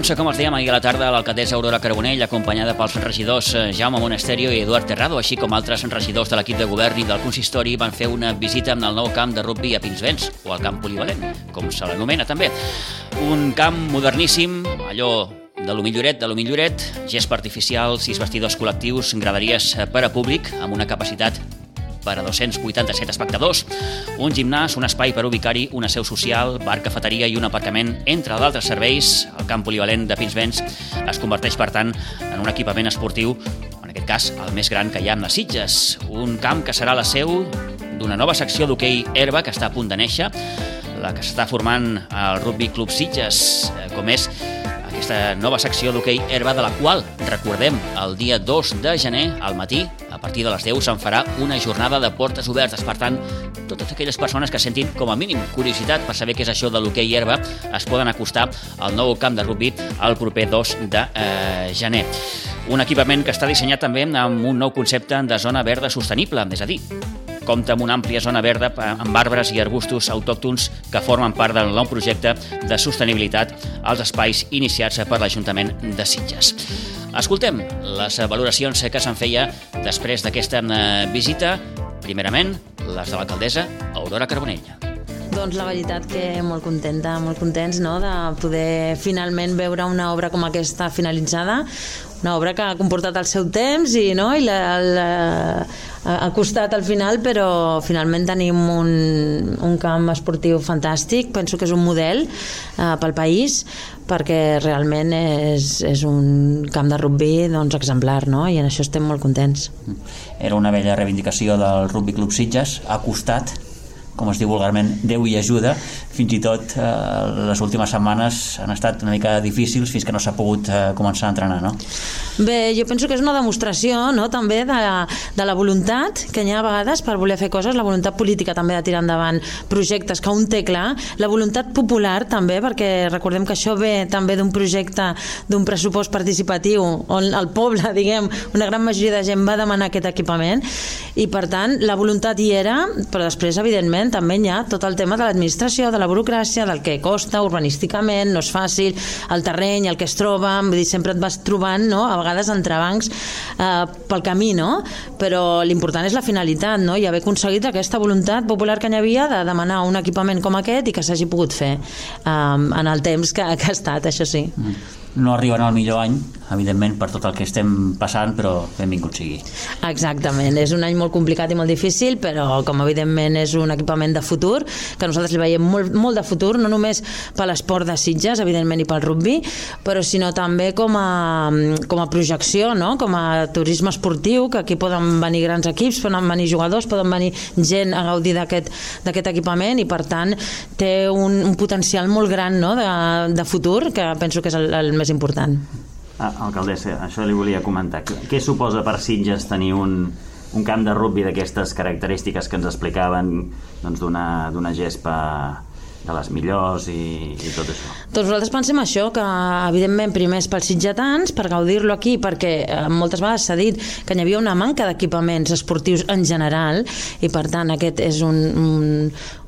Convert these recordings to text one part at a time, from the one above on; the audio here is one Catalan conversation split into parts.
Doncs, com els dèiem ahir a la tarda, l'alcaldessa Aurora Carbonell, acompanyada pels regidors eh, Jaume Monasterio i Eduard Terrado, així com altres regidors de l'equip de govern i del consistori, van fer una visita al nou camp de rugby a Pinsbens, o al camp polivalent, com se l'anomena també. Un camp moderníssim, allò de l'Humilloret, de l'Humilloret, gespa artificial, sis vestidors col·lectius, graderies per a públic, amb una capacitat per a 287 espectadors, un gimnàs, un espai per ubicar-hi una seu social, bar, cafeteria i un aparcament, entre d'altres serveis. El camp polivalent de Pinsbens es converteix, per tant, en un equipament esportiu, en aquest cas, el més gran que hi ha en les Sitges. Un camp que serà la seu d'una nova secció d'hoquei herba que està a punt de néixer, la que s'està formant al Rugby Club Sitges, eh, com és aquesta nova secció d'hoquei herba de la qual, recordem, el dia 2 de gener, al matí, a partir de les 10, se'n farà una jornada de portes obertes. Per tant, totes aquelles persones que sentin com a mínim curiositat per saber què és això de l'hoquei herba es poden acostar al nou camp de rugby el proper 2 de eh, gener. Un equipament que està dissenyat també amb un nou concepte de zona verda sostenible, és a dir, compta amb una àmplia zona verda amb arbres i arbustos autòctons que formen part del nou projecte de sostenibilitat als espais iniciats per l'Ajuntament de Sitges. Escoltem les valoracions que se'n feia després d'aquesta eh, visita, primerament les de l'alcaldessa Aurora Carbonell. Doncs la veritat que molt contenta, molt contents no? de poder finalment veure una obra com aquesta finalitzada, una obra que ha comportat el seu temps i, no? I la, la, ha costat al final, però finalment tenim un, un camp esportiu fantàstic, penso que és un model eh, pel país, perquè realment és, és un camp de rugby doncs, exemplar, no? i en això estem molt contents. Era una vella reivindicació del Rugby Club Sitges, ha costat com es diu vulgarment, Déu i ajuda. Fins i tot eh, les últimes setmanes han estat una mica difícils fins que no s'ha pogut eh, començar a entrenar, no? Bé, jo penso que és una demostració no? també de, de la voluntat que hi ha a vegades per voler fer coses, la voluntat política també de tirar endavant projectes que un té clar, la voluntat popular també, perquè recordem que això ve també d'un projecte, d'un pressupost participatiu on el poble, diguem, una gran majoria de gent va demanar aquest equipament i per tant la voluntat hi era, però després evidentment també hi ha tot el tema de l'administració, de la burocràcia, del que costa urbanísticament, no és fàcil, el terreny, el que es troba, vull dir, sempre et vas trobant, no?, a vegades entrebancs eh, pel camí, no? Però l'important és la finalitat, no?, i haver aconseguit aquesta voluntat popular que hi havia de demanar un equipament com aquest i que s'hagi pogut fer eh, en el temps que, que ha estat, això sí. Mm no arriben al millor any, evidentment, per tot el que estem passant, però benvingut sigui. Exactament, és un any molt complicat i molt difícil, però com evidentment és un equipament de futur, que nosaltres li veiem molt, molt de futur, no només per l'esport de Sitges, evidentment, i pel rugby, però sinó també com a, com a projecció, no? com a turisme esportiu, que aquí poden venir grans equips, poden venir jugadors, poden venir gent a gaudir d'aquest equipament i per tant té un, un potencial molt gran no? de, de futur, que penso que és el, el més important. Ah, alcaldessa, això li volia comentar. Què suposa per Sitges tenir un, un camp de rugby d'aquestes característiques que ens explicaven doncs, d'una gespa de les millors i, i tot això. Doncs nosaltres pensem això, que evidentment primer és pels sitgetans, per gaudir-lo aquí, perquè eh, moltes vegades s'ha dit que hi havia una manca d'equipaments esportius en general i per tant aquest és un,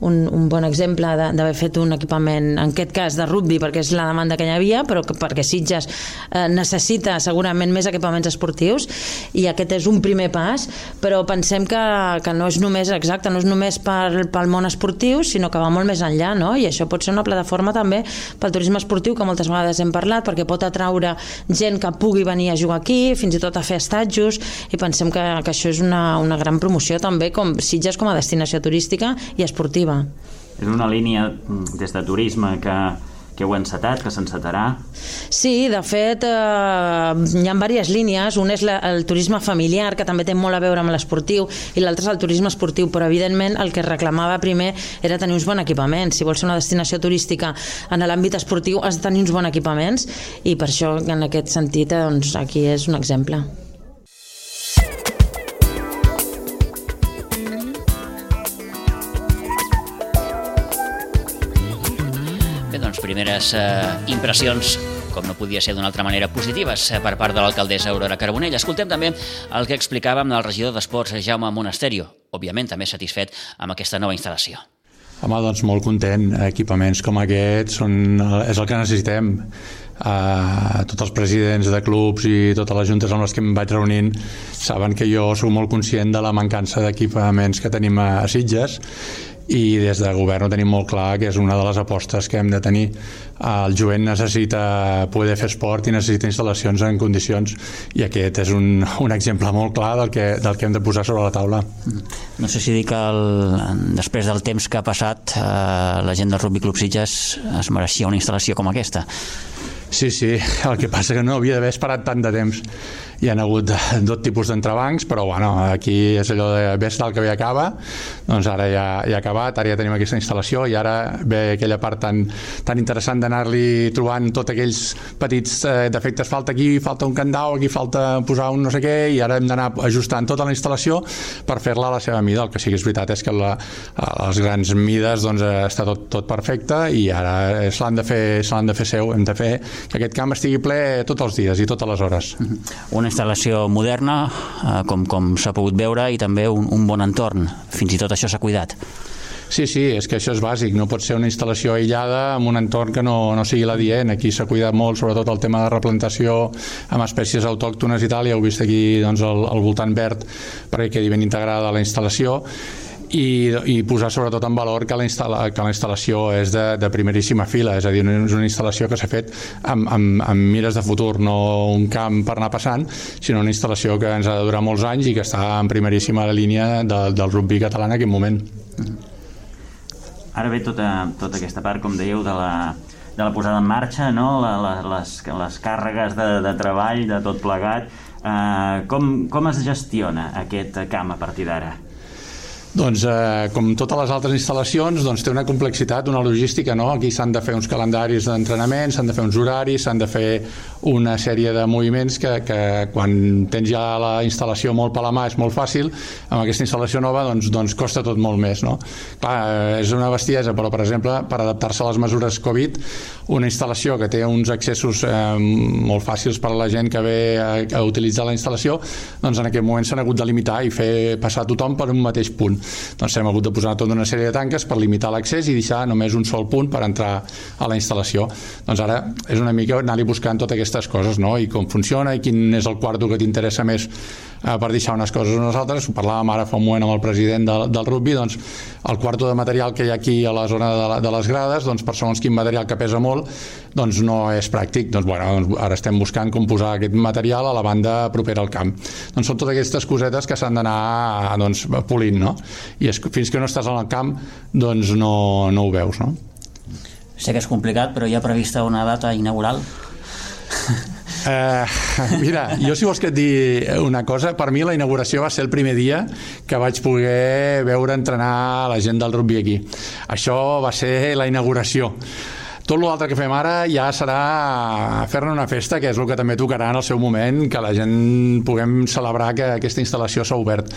un, un, bon exemple d'haver fet un equipament, en aquest cas de rugby, perquè és la demanda que hi havia, però que, perquè Sitges eh, necessita segurament més equipaments esportius i aquest és un primer pas, però pensem que, que no és només exacte, no és només pel món esportiu, sinó que va molt més enllà, no? i això pot ser una plataforma també pel turisme esportiu que moltes vegades hem parlat perquè pot atraure gent que pugui venir a jugar aquí, fins i tot a fer estatjos i pensem que, que això és una, una gran promoció també com Sitges com a destinació turística i esportiva. És una línia mm, des de turisme que que heu encetat, que s'encetarà? Sí, de fet, eh, hi ha diverses línies. Un és la, el turisme familiar, que també té molt a veure amb l'esportiu, i l'altre és el turisme esportiu, però evidentment el que reclamava primer era tenir uns bons equipaments. Si vols ser una destinació turística en l'àmbit esportiu, has de tenir uns bons equipaments, i per això, en aquest sentit, doncs, aquí és un exemple. Primeres eh, impressions com no podia ser d'una altra manera, positives eh, per part de l'alcaldessa Aurora Carbonell. Escoltem també el que explicàvem del regidor d'Esports, Jaume Monasterio, òbviament també satisfet amb aquesta nova instal·lació. Home, doncs molt content. Equipaments com aquests són, és el que necessitem. Uh, tots els presidents de clubs i totes les juntes amb les que em vaig reunint saben que jo sóc molt conscient de la mancança d'equipaments que tenim a Sitges i des de govern ho tenim molt clar que és una de les apostes que hem de tenir. El jovent necessita poder fer esport i necessita instal·lacions en condicions. I aquest és un, un exemple molt clar del que, del que hem de posar sobre la taula. No sé si dir que el, després del temps que ha passat eh, la gent del Rugby Club Sitges es mereixia una instal·lació com aquesta. Sí, sí, el que passa que no havia d'haver esperat tant de temps hi ha hagut tot tipus d'entrebancs, però bueno, aquí és allò de ves tal que bé acaba, doncs ara ja, ja ha acabat, ara ja tenim aquesta instal·lació i ara ve aquella part tan, tan interessant d'anar-li trobant tots aquells petits eh, defectes, falta aquí, falta un candau, aquí falta posar un no sé què, i ara hem d'anar ajustant tota la instal·lació per fer-la a la seva mida. El que sí que és veritat és que la, les grans mides doncs, eh, està tot, tot perfecte i ara se l'han de, fer, se de fer seu, hem de fer que aquest camp estigui ple tots els dies i totes les hores. Una instal·lació moderna, eh, com, com s'ha pogut veure, i també un, un bon entorn. Fins i tot això s'ha cuidat. Sí, sí, és que això és bàsic, no pot ser una instal·lació aïllada en un entorn que no, no sigui l'adient. Aquí s'ha cuidat molt, sobretot el tema de replantació amb espècies autòctones i tal, ja heu vist aquí doncs, el, el voltant verd perquè quedi ben integrada la instal·lació i, i posar sobretot en valor que la, instal·la, que la instal·lació és de, de primeríssima fila, és a dir, és una instal·lació que s'ha fet amb, amb, amb mires de futur, no un camp per anar passant, sinó una instal·lació que ens ha de durar molts anys i que està en primeríssima línia de, del rugby català en aquest moment. Ara ve tota, tota aquesta part, com dèieu, de la, de la posada en marxa, no? la, la, les, les càrregues de, de treball, de tot plegat. Uh, com, com es gestiona aquest camp a partir d'ara? Doncs, eh, com totes les altres instal·lacions, doncs, té una complexitat, una logística, no? Aquí s'han de fer uns calendaris d'entrenament, s'han de fer uns horaris, s'han de fer una sèrie de moviments que, que quan tens ja la instal·lació molt per la mà és molt fàcil, amb aquesta instal·lació nova doncs, doncs costa tot molt més, no? Clar, eh, és una bestiesa, però, per exemple, per adaptar-se a les mesures Covid, una instal·lació que té uns accessos eh, molt fàcils per a la gent que ve a, a utilitzar la instal·lació, doncs en aquest moment s'han hagut de limitar i fer passar tothom per un mateix punt doncs hem hagut de posar tota una sèrie de tanques per limitar l'accés i deixar només un sol punt per entrar a la instal·lació. Doncs ara és una mica anar-li buscant totes aquestes coses, no? i com funciona, i quin és el quarto que t'interessa més eh, per deixar unes coses a nosaltres. Ho parlàvem ara fa un moment amb el president del, del rugby, doncs el quarto de material que hi ha aquí a la zona de, la, de les grades, doncs per segons quin material que pesa molt, doncs no és pràctic. Doncs, bueno, doncs ara estem buscant com posar aquest material a la banda propera al camp. Doncs són totes aquestes cosetes que s'han d'anar doncs, polint, no? I és, fins que no estàs al camp, doncs no, no ho veus, no? Sé que és complicat, però hi ha prevista una data inaugural? Uh, mira, jo si vols que et digui una cosa, per mi la inauguració va ser el primer dia que vaig poder veure entrenar la gent del rugby aquí. Això va ser la inauguració tot l'altre que fem ara ja serà fer-ne una festa, que és el que també tocarà en el seu moment, que la gent puguem celebrar que aquesta instal·lació s'ha obert.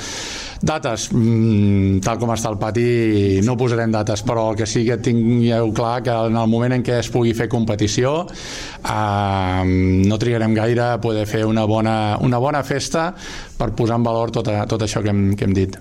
Dates, mmm, tal com està el pati, no posarem dates, però el que sí que tingueu clar que en el moment en què es pugui fer competició eh, no trigarem gaire a poder fer una bona, una bona festa per posar en valor tot, a, tot això que hem, que hem dit.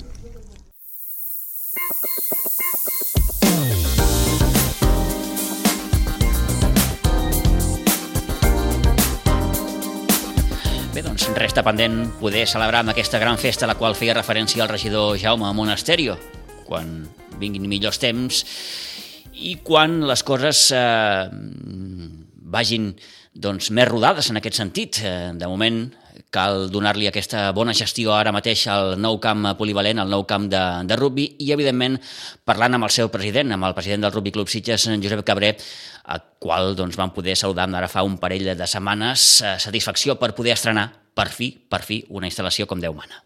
Resta pendent poder celebrar amb aquesta gran festa a la qual feia referència el regidor Jaume Monasterio, quan vinguin millors temps i quan les coses eh, vagin doncs, més rodades en aquest sentit. Eh, de moment cal donar-li aquesta bona gestió ara mateix al nou camp polivalent, al nou camp de, de rugby i, evidentment, parlant amb el seu president, amb el president del Rugby Club Sitges, Josep Cabré, el qual doncs, van poder saludar ara fa un parell de setmanes. Eh, satisfacció per poder estrenar per fi, per fi, una instal·lació com Déu mana.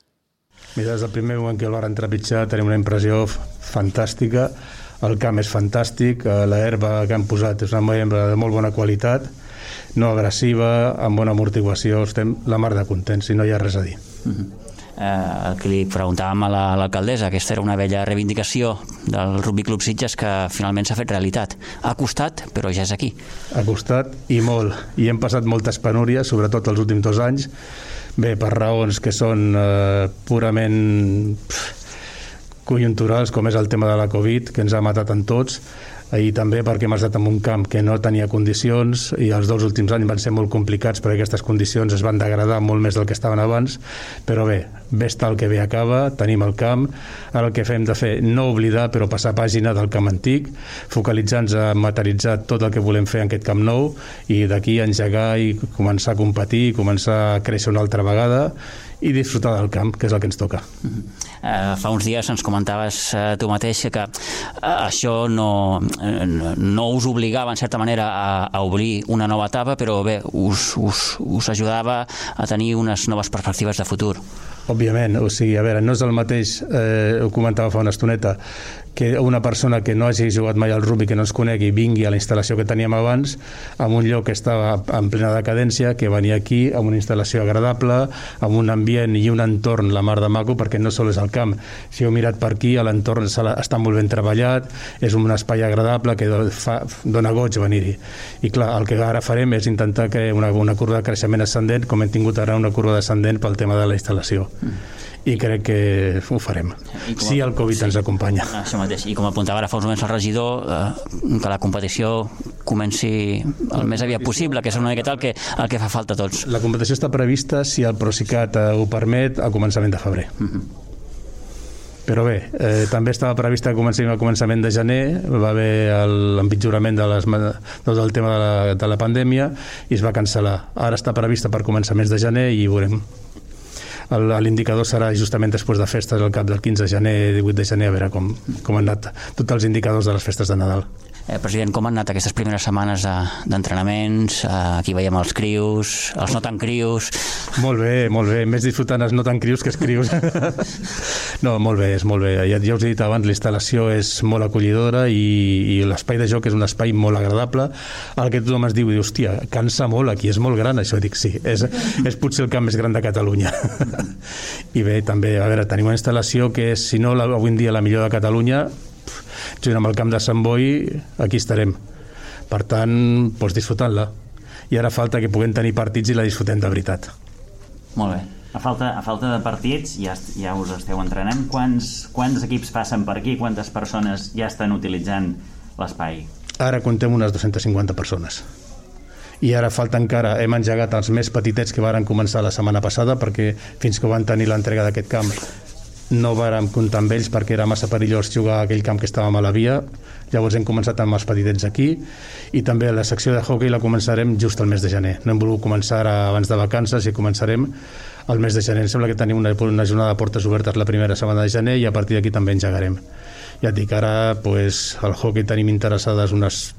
Mira, des del primer moment que el van entrepitjar tenim una impressió fantàstica, el camp és fantàstic, eh, la herba que han posat és una herba de molt bona qualitat, no agressiva, amb bona amortiguació, estem la mar de contents i no hi ha res a dir. Uh mhm. Eh, el que li preguntàvem a l'alcaldessa, la, aquesta era una vella reivindicació del Rugby Club Sitges que finalment s'ha fet realitat. Ha costat, però ja és aquí. Ha costat i molt, i hem passat moltes penúries, sobretot els últims dos anys, bé, per raons que són eh, purament conjunturals com és el tema de la Covid, que ens ha matat en tots, ahir també perquè hem estat en un camp que no tenia condicions i els dos últims anys van ser molt complicats perquè aquestes condicions es van degradar molt més del que estaven abans, però bé, està el que bé acaba, tenim el camp, ara el que fem de fer, no oblidar però passar pàgina del camp antic, focalitzar-nos a materialitzar tot el que volem fer en aquest camp nou i d'aquí engegar i començar a competir, començar a créixer una altra vegada i disfrutar del camp, que és el que ens toca. Uh -huh. uh, fa uns dies ens comentaves uh, tu mateix que uh, això no, uh, no us obligava, en certa manera, a, a obrir una nova etapa, però bé, us, us, us ajudava a tenir unes noves perspectives de futur. Òbviament, o sigui, a veure, no és el mateix, eh, ho comentava fa una estoneta, que una persona que no hagi jugat mai al rugby, que no ens conegui, vingui a la instal·lació que teníem abans, en un lloc que estava en plena decadència, que venia aquí amb una instal·lació agradable, amb un ambient i un entorn la mar de maco, perquè no sols és el camp. Si heu mirat per aquí, l'entorn està molt ben treballat, és un espai agradable que fa, dona goig venir-hi. I clar, el que ara farem és intentar que una, una curva de creixement ascendent, com hem tingut ara una curva descendent pel tema de la instal·lació. Mm i crec que ho farem si el Covid sí. ens acompanya això mateix, i com apuntava ara fa uns moments el regidor eh, que la competició comenci el més aviat possible que és una miqueta el que, el que fa falta a tots la competició està prevista si el Procicat eh, ho permet a començament de febrer mhm. -huh. Però bé, eh, també estava prevista que comencem a començament de gener, va haver l'empitjorament de les, del tema de la, de la pandèmia i es va cancel·lar. Ara està prevista per començaments de gener i veurem l'indicador serà justament després de festes, al cap del 15 de gener, 18 de gener, a veure com, com han anat tots els indicadors de les festes de Nadal. Eh, president, com han anat aquestes primeres setmanes d'entrenaments? De, eh, aquí veiem els crius, els no tan crius... Molt bé, molt bé. Més disfrutant els no tan crius que els crius. no, molt bé, és molt bé. Ja, ja us he dit abans, l'instal·lació és molt acollidora i, i l'espai de joc és un espai molt agradable. El que tothom es diu, i hòstia, cansa molt, aquí és molt gran, això. Dic, sí, és, és potser el camp més gran de Catalunya. I bé, també, a veure, tenim una instal·lació que és, si no, avui en dia la millor de Catalunya, junt amb el camp de Sant Boi, aquí estarem. Per tant, doncs disfrutant-la. I ara falta que puguem tenir partits i la disfrutem de veritat. Molt bé. A falta, a falta de partits, ja, ja us esteu entrenant. Quants, quants equips passen per aquí? Quantes persones ja estan utilitzant l'espai? Ara contem unes 250 persones i ara falta encara, hem engegat els més petitets que varen començar la setmana passada perquè fins que van tenir l'entrega d'aquest camp no vàrem comptar amb ells perquè era massa perillós jugar a aquell camp que estàvem a la via. Llavors hem començat amb els petitets aquí i també la secció de hockey la començarem just al mes de gener. No hem volgut començar abans de vacances i començarem al mes de gener. Em sembla que tenim una, una jornada de portes obertes la primera setmana de gener i a partir d'aquí també engegarem. Ja et dic, ara pues, el hockey tenim interessades unes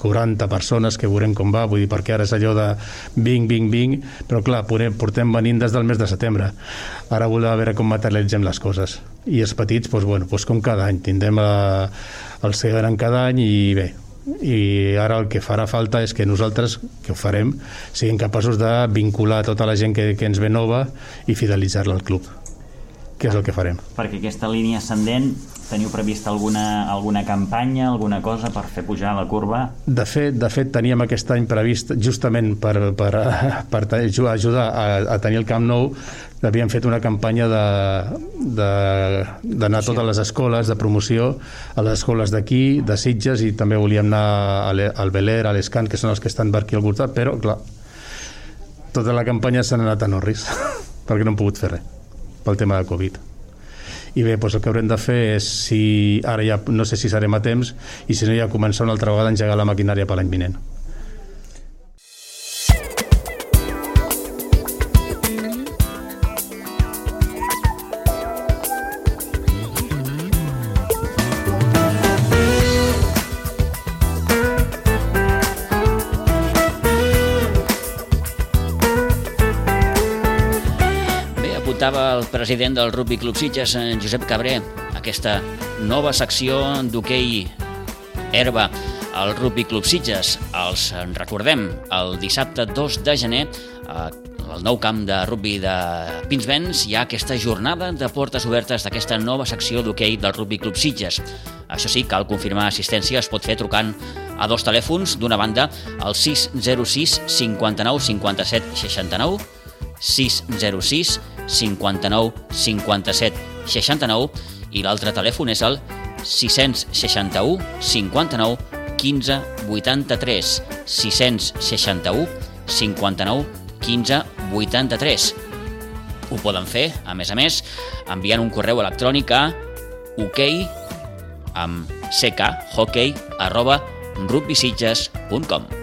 40 persones que veurem com va, vull dir, perquè ara és allò de vinc, vinc, vinc, però clar, portem venint des del mes de setembre. Ara volem veure com materialitzem les coses. I els petits, doncs, bueno, doncs com cada any, tindrem la, el Segaran cada any i bé, i ara el que farà falta és que nosaltres, que ho farem, siguem capaços de vincular tota la gent que, que ens ve nova i fidelitzar-la al club que és el que farem. Perquè aquesta línia ascendent Teniu previst alguna, alguna campanya, alguna cosa per fer pujar la curva? De fet, de fet teníem aquest any previst justament per, per, per ajudar a, a tenir el Camp Nou havíem fet una campanya d'anar a totes les escoles de promoció a les escoles d'aquí, de Sitges i també volíem anar al Beler, a l'Escant que són els que estan per aquí al voltant però clar, tota la campanya s'ha anat a Norris perquè no hem pogut fer res pel tema de Covid i bé, doncs el que haurem de fer és si ara ja no sé si serem a temps i si no ja començar una altra vegada a engegar la maquinària per l'any vinent apuntava el president del Rugby Club Sitges, en Josep Cabré, aquesta nova secció d'hoquei herba al Rugby Club Sitges. Els recordem, el dissabte 2 de gener, al nou camp de rugby de Pinsbens, hi ha aquesta jornada de portes obertes d'aquesta nova secció d'hoquei del Rugby Club Sitges. Això sí, cal confirmar assistència, es pot fer trucant a dos telèfons, d'una banda el 606 59 57 69, 606 59 57 69 i l'altre telèfon és el 661 59 15 83 661 59 15 83 ho poden fer, a més a més, enviant un correu electrònic a ok amb ck, hockey, arroba rugbysitges.com